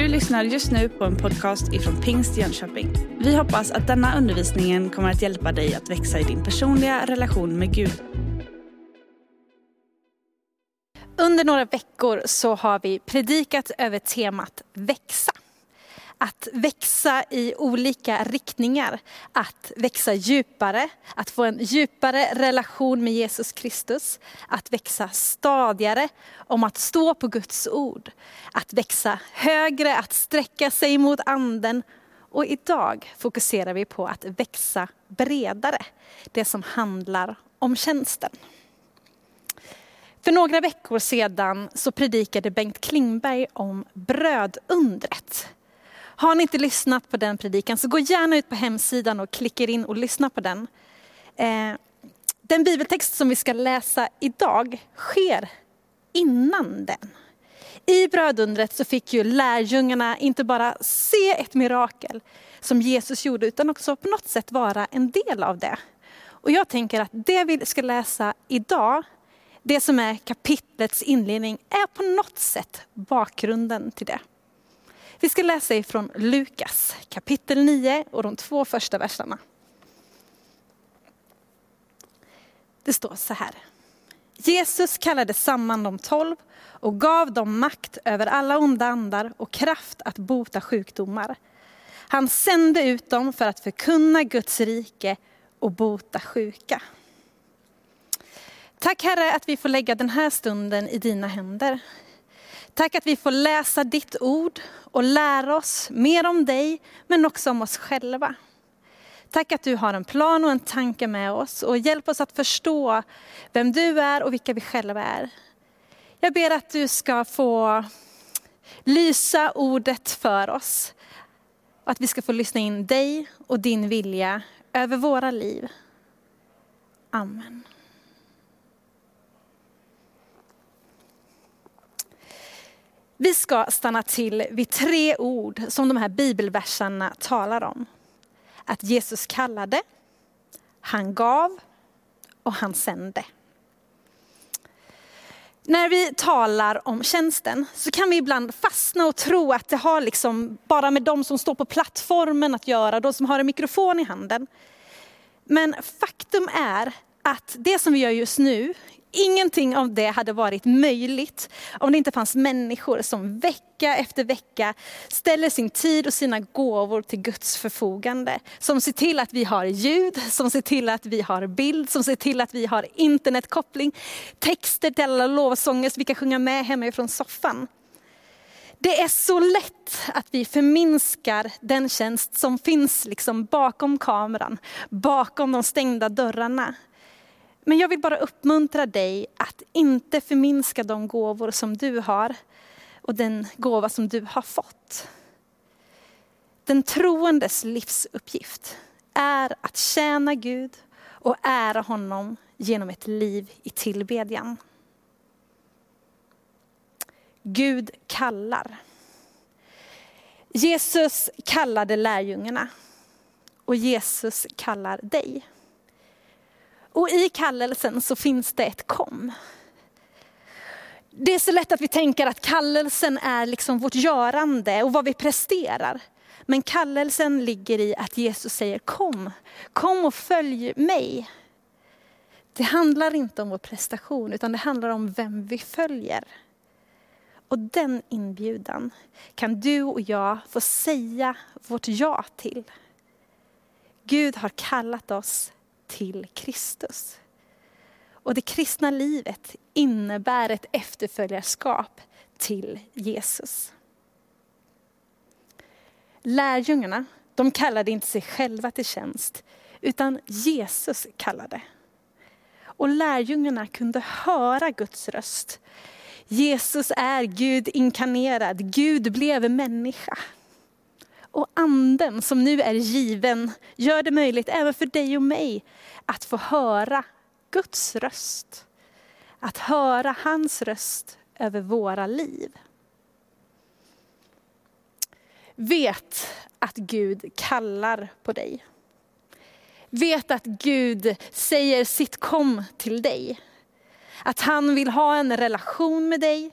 Du lyssnar just nu på en podcast ifrån Pingst Jönköping. Vi hoppas att denna undervisning kommer att hjälpa dig att växa i din personliga relation med Gud. Under några veckor så har vi predikat över temat växa. Att växa i olika riktningar, att växa djupare, att få en djupare relation med Jesus Kristus, att växa stadigare, om att stå på Guds ord, att växa högre, att sträcka sig mot anden. Och idag fokuserar vi på att växa bredare, det som handlar om tjänsten. För några veckor sedan så predikade Bengt Klingberg om brödundret. Har ni inte lyssnat på den predikan så gå gärna ut på hemsidan och klicka in och lyssna på den. Eh, den bibeltext som vi ska läsa idag sker innan den. I brödundret så fick ju lärjungarna inte bara se ett mirakel som Jesus gjorde utan också på något sätt vara en del av det. Och jag tänker att det vi ska läsa idag, det som är kapitlets inledning, är på något sätt bakgrunden till det. Vi ska läsa ifrån Lukas kapitel 9 och de två första verserna. Det står så här. Jesus kallade samman de tolv och gav dem makt över alla onda andar och kraft att bota sjukdomar. Han sände ut dem för att förkunna Guds rike och bota sjuka. Tack Herre att vi får lägga den här stunden i dina händer. Tack att vi får läsa ditt ord och lära oss mer om dig, men också om oss själva. Tack att du har en plan och en tanke med oss och hjälp oss att förstå vem du är och vilka vi själva är. Jag ber att du ska få lysa ordet för oss. Och att vi ska få lyssna in dig och din vilja över våra liv. Amen. Vi ska stanna till vid tre ord som de här bibelverserna talar om. Att Jesus kallade, han gav och han sände. När vi talar om tjänsten så kan vi ibland fastna och tro att det har liksom bara med de som står på plattformen att göra, de som har en mikrofon i handen. Men faktum är att det som vi gör just nu Ingenting av det hade varit möjligt om det inte fanns människor som vecka efter vecka ställer sin tid och sina gåvor till Guds förfogande. Som ser till att vi har ljud, som ser till att vi har bild, som ser till att vi har internetkoppling, texter till alla lovsånger så vi kan sjunga med hemifrån soffan. Det är så lätt att vi förminskar den tjänst som finns liksom bakom kameran, bakom de stängda dörrarna. Men jag vill bara uppmuntra dig att inte förminska de gåvor som du har och den gåva som du har fått. Den troendes livsuppgift är att tjäna Gud och ära honom genom ett liv i tillbedjan. Gud kallar. Jesus kallade lärjungarna och Jesus kallar dig. Och i kallelsen så finns det ett kom. Det är så lätt att vi tänker att kallelsen är liksom vårt görande och vad vi presterar. Men kallelsen ligger i att Jesus säger kom, kom och följ mig. Det handlar inte om vår prestation utan det handlar om vem vi följer. Och den inbjudan kan du och jag få säga vårt ja till. Gud har kallat oss till Kristus. Och det kristna livet innebär ett efterföljarskap till Jesus. Lärjungarna, de kallade inte sig själva till tjänst, utan Jesus kallade. Och lärjungarna kunde höra Guds röst. Jesus är Gud inkarnerad, Gud blev människa. Och anden som nu är given gör det möjligt även för dig och mig att få höra Guds röst. Att höra hans röst över våra liv. Vet att Gud kallar på dig. Vet att Gud säger sitt kom till dig. Att han vill ha en relation med dig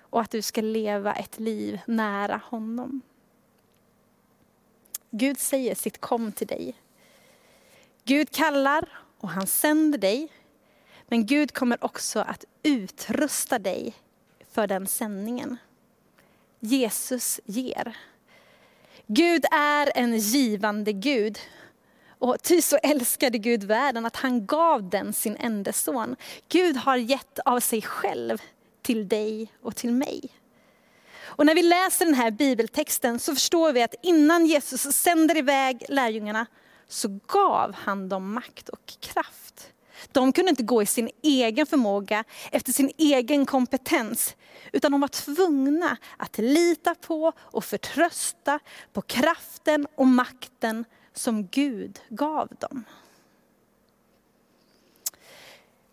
och att du ska leva ett liv nära honom. Gud säger sitt kom till dig. Gud kallar och han sänder dig. Men Gud kommer också att utrusta dig för den sändningen. Jesus ger. Gud är en givande Gud. Och ty så älskade Gud världen att han gav den sin enda son. Gud har gett av sig själv till dig och till mig. Och när vi läser den här bibeltexten så förstår vi att innan Jesus sänder iväg lärjungarna så gav han dem makt och kraft. De kunde inte gå i sin egen förmåga, efter sin egen kompetens, utan de var tvungna att lita på och förtrösta på kraften och makten som Gud gav dem.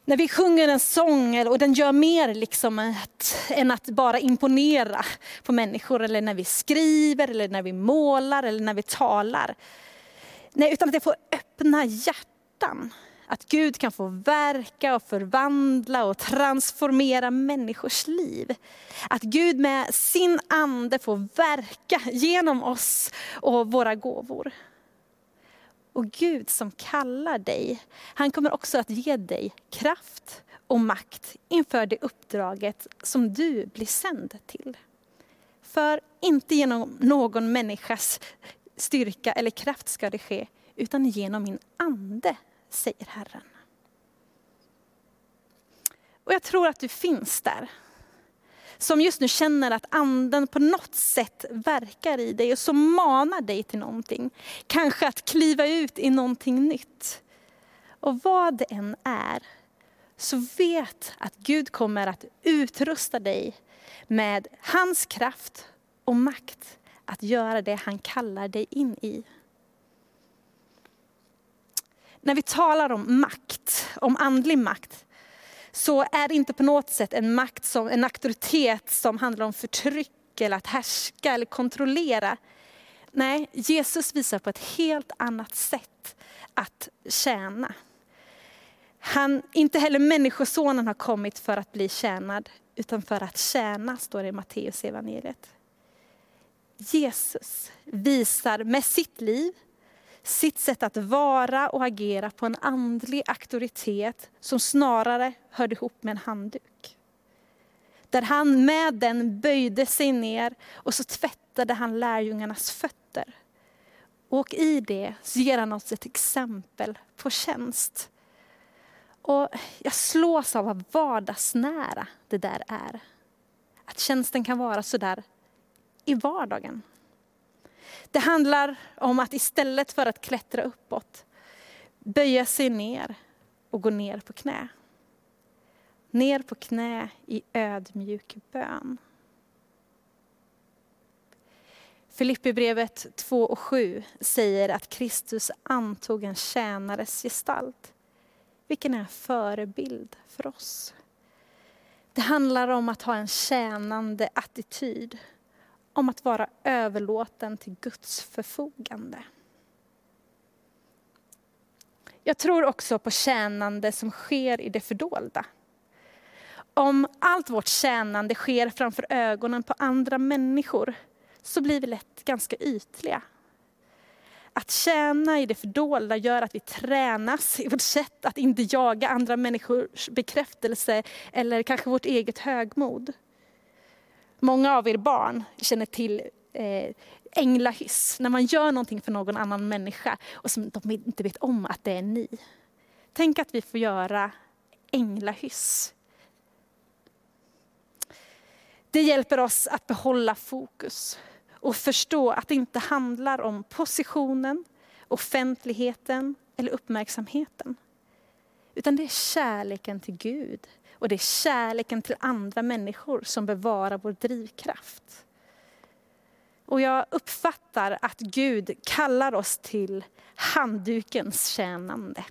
När vi sjunger en sång och den gör mer liksom att, än att bara imponera på människor, eller när vi skriver, eller när vi målar, eller när vi talar. Nej, utan att det får öppna hjärtan. Att Gud kan få verka och förvandla och transformera människors liv. Att Gud med sin ande får verka genom oss och våra gåvor. Och Gud som kallar dig, han kommer också att ge dig kraft och makt inför det uppdraget som du blir sänd till. För inte genom någon människas styrka eller kraft ska det ske, utan genom min ande, säger Herren. Och jag tror att du finns där som just nu känner att anden på något sätt verkar i dig och som manar dig till någonting. Kanske att kliva ut i någonting nytt. Och vad det än är, så vet att Gud kommer att utrusta dig med hans kraft och makt att göra det han kallar dig in i. När vi talar om makt, om andlig makt, så är det inte på något sätt en makt, som, en auktoritet som handlar om förtryck eller att härska eller kontrollera. Nej, Jesus visar på ett helt annat sätt att tjäna. Han, inte heller människosonen har kommit för att bli tjänad, utan för att tjäna, står det i Matteus evangeliet. Jesus visar med sitt liv, sitt sätt att vara och agera på en andlig auktoritet som snarare hörde ihop med en handduk. Där han med den böjde sig ner och så tvättade han lärjungarnas fötter. Och i det så ger han oss ett exempel på tjänst. Och jag slås av vad vardagsnära det där är. Att tjänsten kan vara så där i vardagen. Det handlar om att istället för att klättra uppåt, böja sig ner och gå ner på knä. Ner på knä i ödmjuk bön. Filipperbrevet 2 och 7 säger att Kristus antog en tjänares gestalt, vilken är en förebild för oss. Det handlar om att ha en tjänande attityd om att vara överlåten till Guds förfogande. Jag tror också på tjänande som sker i det fördolda. Om allt vårt tjänande sker framför ögonen på andra människor så blir vi lätt ganska ytliga. Att tjäna i det fördolda gör att vi tränas i vårt sätt att inte jaga andra människors bekräftelse eller kanske vårt eget högmod. Många av er barn känner till eh, änglahyss, när man gör någonting för någon annan människa och som de inte vet om att det är ni. Tänk att vi får göra änglahyss. Det hjälper oss att behålla fokus och förstå att det inte handlar om positionen, offentligheten eller uppmärksamheten. Utan det är kärleken till Gud och det är kärleken till andra människor som bevarar vår drivkraft. Och jag uppfattar att Gud kallar oss till handdukens tjänande.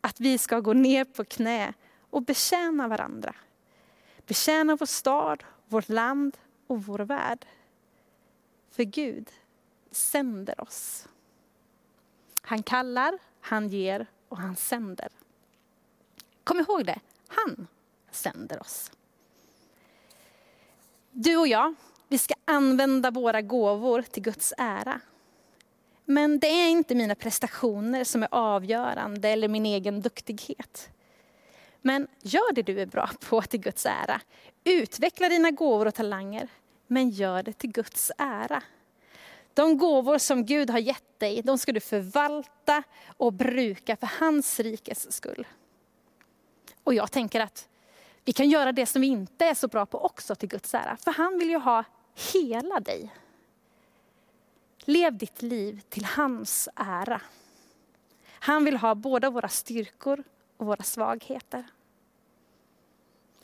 Att vi ska gå ner på knä och betjäna varandra. Betjäna vår stad, vårt land och vår värld. För Gud sänder oss. Han kallar, han ger och han sänder. Kom ihåg det, han sänder oss. Du och jag, vi ska använda våra gåvor till Guds ära. Men det är inte mina prestationer som är avgörande eller min egen duktighet. Men gör det du är bra på till Guds ära. Utveckla dina gåvor och talanger, men gör det till Guds ära. De gåvor som Gud har gett dig, de ska du förvalta och bruka för hans rikes skull. Och jag tänker att vi kan göra det som vi inte är så bra på också till Guds ära. För han vill ju ha hela dig. Lev ditt liv till hans ära. Han vill ha båda våra styrkor och våra svagheter.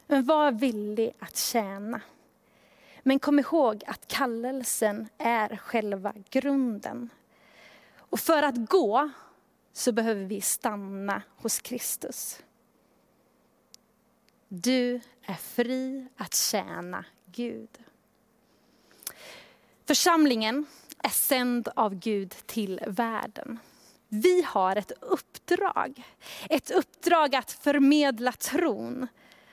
Men var villig att tjäna. Men kom ihåg att kallelsen är själva grunden. Och för att gå så behöver vi stanna hos Kristus. Du är fri att tjäna Gud. Församlingen är sänd av Gud till världen. Vi har ett uppdrag. Ett uppdrag att förmedla tron.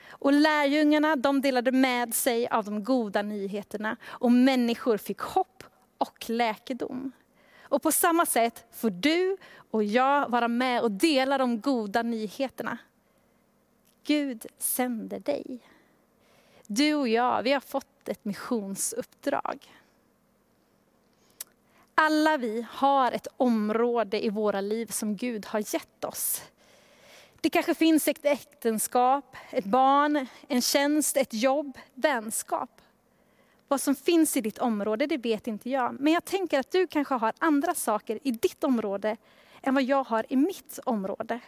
Och lärjungarna de delade med sig av de goda nyheterna och människor fick hopp och läkedom. Och på samma sätt får du och jag vara med och dela de goda nyheterna. Gud sänder dig. Du och jag, vi har fått ett missionsuppdrag. Alla vi har ett område i våra liv som Gud har gett oss. Det kanske finns ett äktenskap, ett barn, en tjänst, ett jobb, vänskap. Vad som finns i ditt område, det vet inte jag. Men jag tänker att du kanske har andra saker i ditt område än vad jag har i mitt område.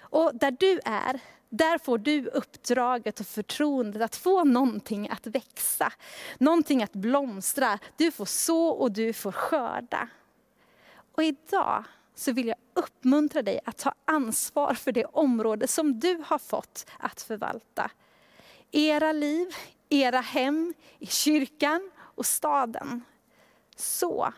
Och där du är, där får du uppdraget och förtroendet att få någonting att växa. Någonting att blomstra. Du får så och du får skörda. Och idag så vill jag uppmuntra dig att ta ansvar för det område som du har fått att förvalta. Era liv, era hem, i kyrkan och staden. Så,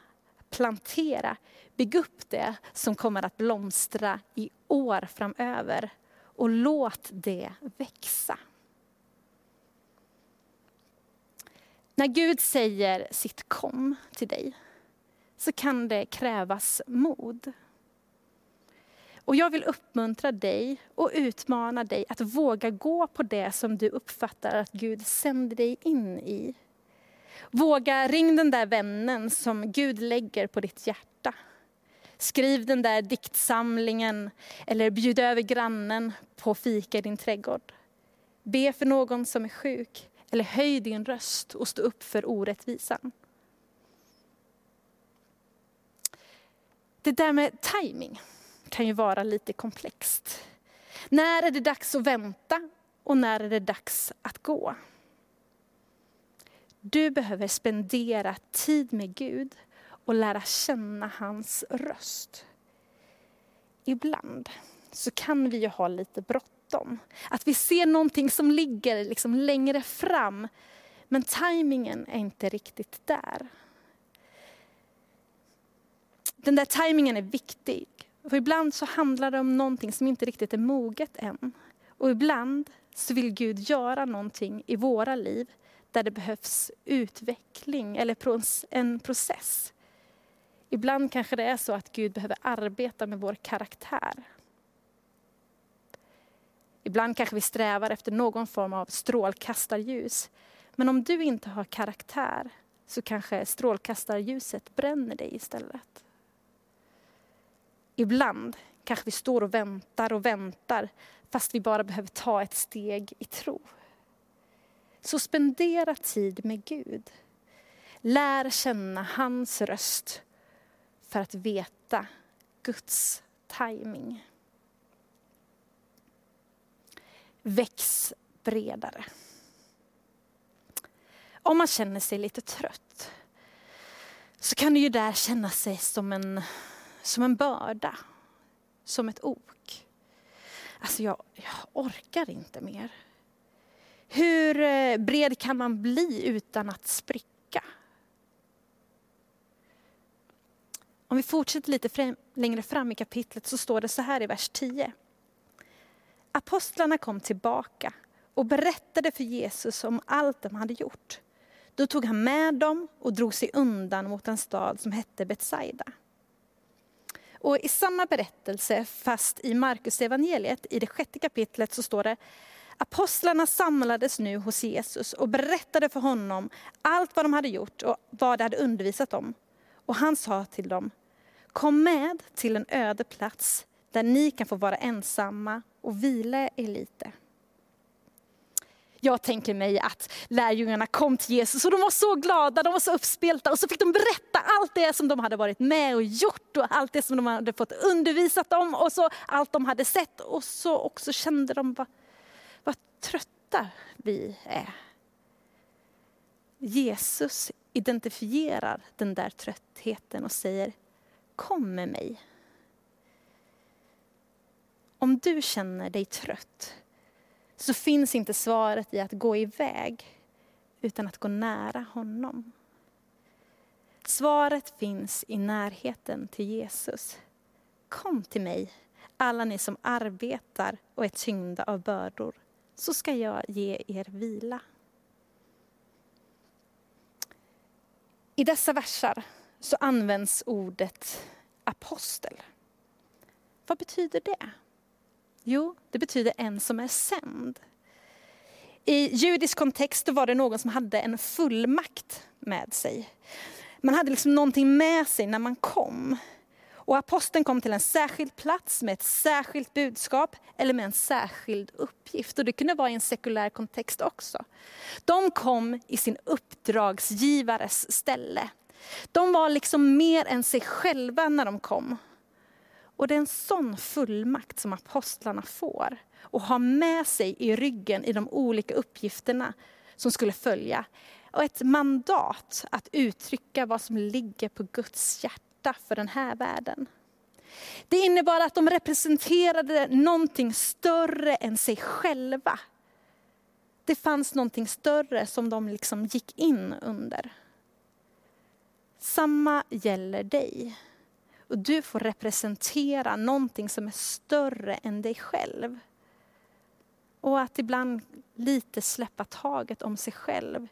plantera, bygg upp det som kommer att blomstra i år framöver och låt det växa. När Gud säger sitt kom till dig så kan det krävas mod. Och jag vill uppmuntra dig och utmana dig att våga gå på det som du uppfattar att Gud sänder dig in i. Våga ring den där vännen som Gud lägger på ditt hjärta. Skriv den där diktsamlingen eller bjud över grannen på fika i din trädgård. Be för någon som är sjuk eller höj din röst och stå upp för orättvisan. Det där med timing kan ju vara lite komplext. När är det dags att vänta och när är det dags att gå? Du behöver spendera tid med Gud och lära känna hans röst. Ibland så kan vi ju ha lite bråttom. Att vi ser någonting som ligger liksom längre fram, men tajmingen är inte riktigt där. Den där tajmingen är viktig. För ibland så handlar det om någonting som inte riktigt är moget än. Och ibland så vill Gud göra någonting i våra liv där det behövs utveckling eller en process. Ibland kanske det är så att Gud behöver arbeta med vår karaktär. Ibland kanske vi strävar efter någon form av strålkastarljus. Men om du inte har karaktär så kanske strålkastarljuset bränner dig istället. Ibland kanske vi står och väntar och väntar fast vi bara behöver ta ett steg i tro. Så spendera tid med Gud. Lär känna hans röst för att veta Guds timing. Väx bredare. Om man känner sig lite trött så kan det ju där känna sig som en, som en börda, som ett ok. Alltså jag, jag orkar inte mer. Hur eh, bred kan man bli utan att spricka? Om vi fortsätter lite fram, längre fram i kapitlet så står det så här i vers 10. Apostlarna kom tillbaka och berättade för Jesus om allt de hade gjort. Då tog han med dem och drog sig undan mot en stad som hette Betsaida. Och i samma berättelse, fast i Markus evangeliet i det sjätte kapitlet så står det Apostlarna samlades nu hos Jesus och berättade för honom allt vad de hade gjort och vad de hade undervisat om. Och han sa till dem, kom med till en öde plats där ni kan få vara ensamma och vila er lite. Jag tänker mig att lärjungarna kom till Jesus och de var så glada, de var så uppspelta och så fick de berätta allt det som de hade varit med och gjort och allt det som de hade fått undervisat om och så allt de hade sett och så också kände de vad, vad trötta vi är. Jesus identifierar den där tröttheten och säger kom med mig. Om du känner dig trött så finns inte svaret i att gå iväg utan att gå nära honom. Svaret finns i närheten till Jesus. Kom till mig, alla ni som arbetar och är tyngda av bördor, så ska jag ge er vila. I dessa versar så används ordet apostel. Vad betyder det? Jo, det betyder en som är sänd. I judisk kontext var det någon som hade en fullmakt med sig. Man hade liksom någonting med sig när man kom. Och aposteln kom till en särskild plats med ett särskilt budskap eller med en särskild uppgift. Och det kunde vara i en sekulär kontext också. De kom i sin uppdragsgivares ställe. De var liksom mer än sig själva när de kom. Och det är en sån fullmakt som apostlarna får och har med sig i ryggen i de olika uppgifterna som skulle följa. Och ett mandat att uttrycka vad som ligger på Guds hjärta för den här världen. Det innebar att de representerade någonting större än sig själva. Det fanns någonting större som de liksom gick in under. Samma gäller dig. Och du får representera någonting som är större än dig själv. Och att ibland lite släppa taget om sig själv,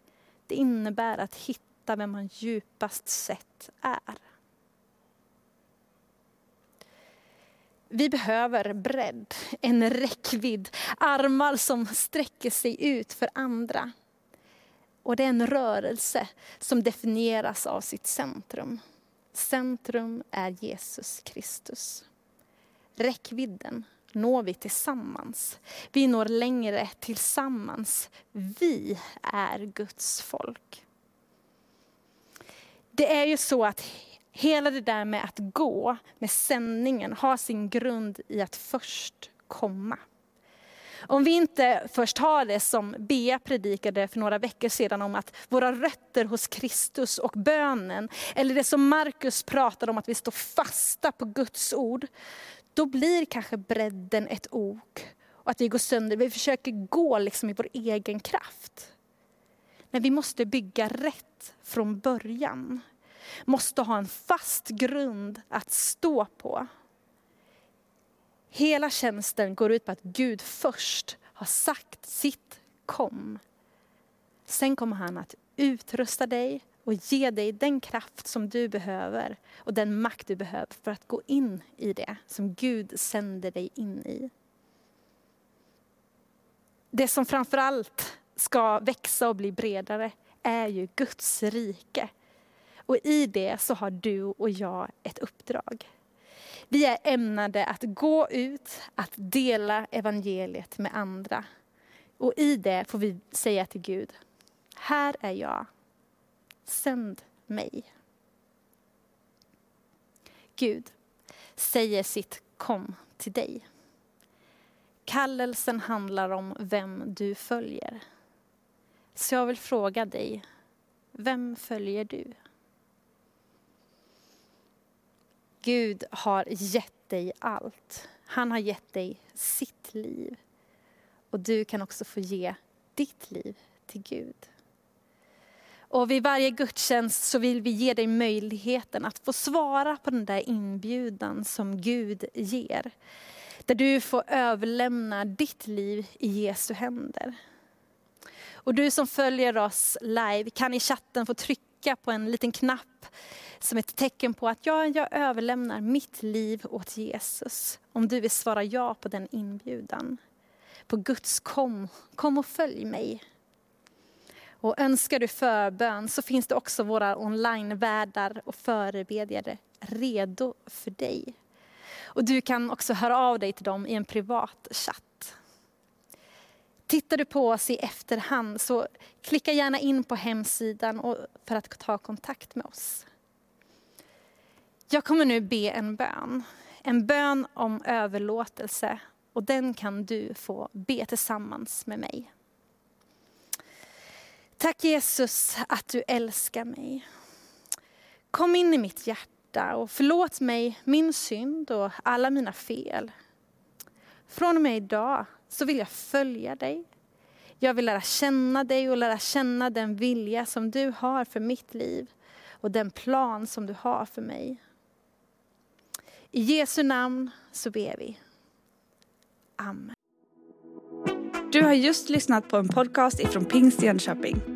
det innebär att hitta vem man djupast sett är. Vi behöver bredd, en räckvidd, armar som sträcker sig ut för andra. Och det är en rörelse som definieras av sitt centrum. Centrum är Jesus Kristus. Räckvidden når vi tillsammans. Vi når längre tillsammans. Vi är Guds folk. Det är ju så att hela det där med att gå, med sändningen, har sin grund i att först komma. Om vi inte först har det som Bea predikade för några veckor sedan om att våra rötter hos Kristus och bönen, eller det som Markus pratade om att vi står fasta på Guds ord, då blir kanske bredden ett ok och att vi går sönder. Vi försöker gå liksom i vår egen kraft. Men vi måste bygga rätt från början. Måste ha en fast grund att stå på. Hela tjänsten går ut på att Gud först har sagt sitt kom. Sen kommer han att utrusta dig och ge dig den kraft som du behöver och den makt du behöver för att gå in i det som Gud sänder dig in i. Det som framförallt ska växa och bli bredare är ju Guds rike. Och i det så har du och jag ett uppdrag. Vi är ämnade att gå ut, att dela evangeliet med andra. Och i det får vi säga till Gud, här är jag, sänd mig. Gud säger sitt kom till dig. Kallelsen handlar om vem du följer. Så jag vill fråga dig, vem följer du? Gud har gett dig allt. Han har gett dig sitt liv. Och du kan också få ge ditt liv till Gud. Och vid varje gudstjänst så vill vi ge dig möjligheten att få svara på den där inbjudan som Gud ger. Där du får överlämna ditt liv i Jesu händer. Och du som följer oss live kan i chatten få trycka på en liten knapp som ett tecken på att ja, jag överlämnar mitt liv åt Jesus. Om du vill svara ja på den inbjudan. På Guds kom, kom och följ mig. Och önskar du förbön så finns det också våra onlinevärdar och förebedjare redo för dig. Och du kan också höra av dig till dem i en privat chatt. Tittar du på oss i efterhand så klicka gärna in på hemsidan för att ta kontakt med oss. Jag kommer nu be en bön. En bön om överlåtelse och den kan du få be tillsammans med mig. Tack Jesus att du älskar mig. Kom in i mitt hjärta och förlåt mig min synd och alla mina fel. Från och med idag så vill jag följa dig. Jag vill lära känna dig och lära känna den vilja som du har för mitt liv och den plan som du har för mig. I Jesu namn så ber vi. Amen. Du har just lyssnat på en podcast ifrån Pingst Jönköping.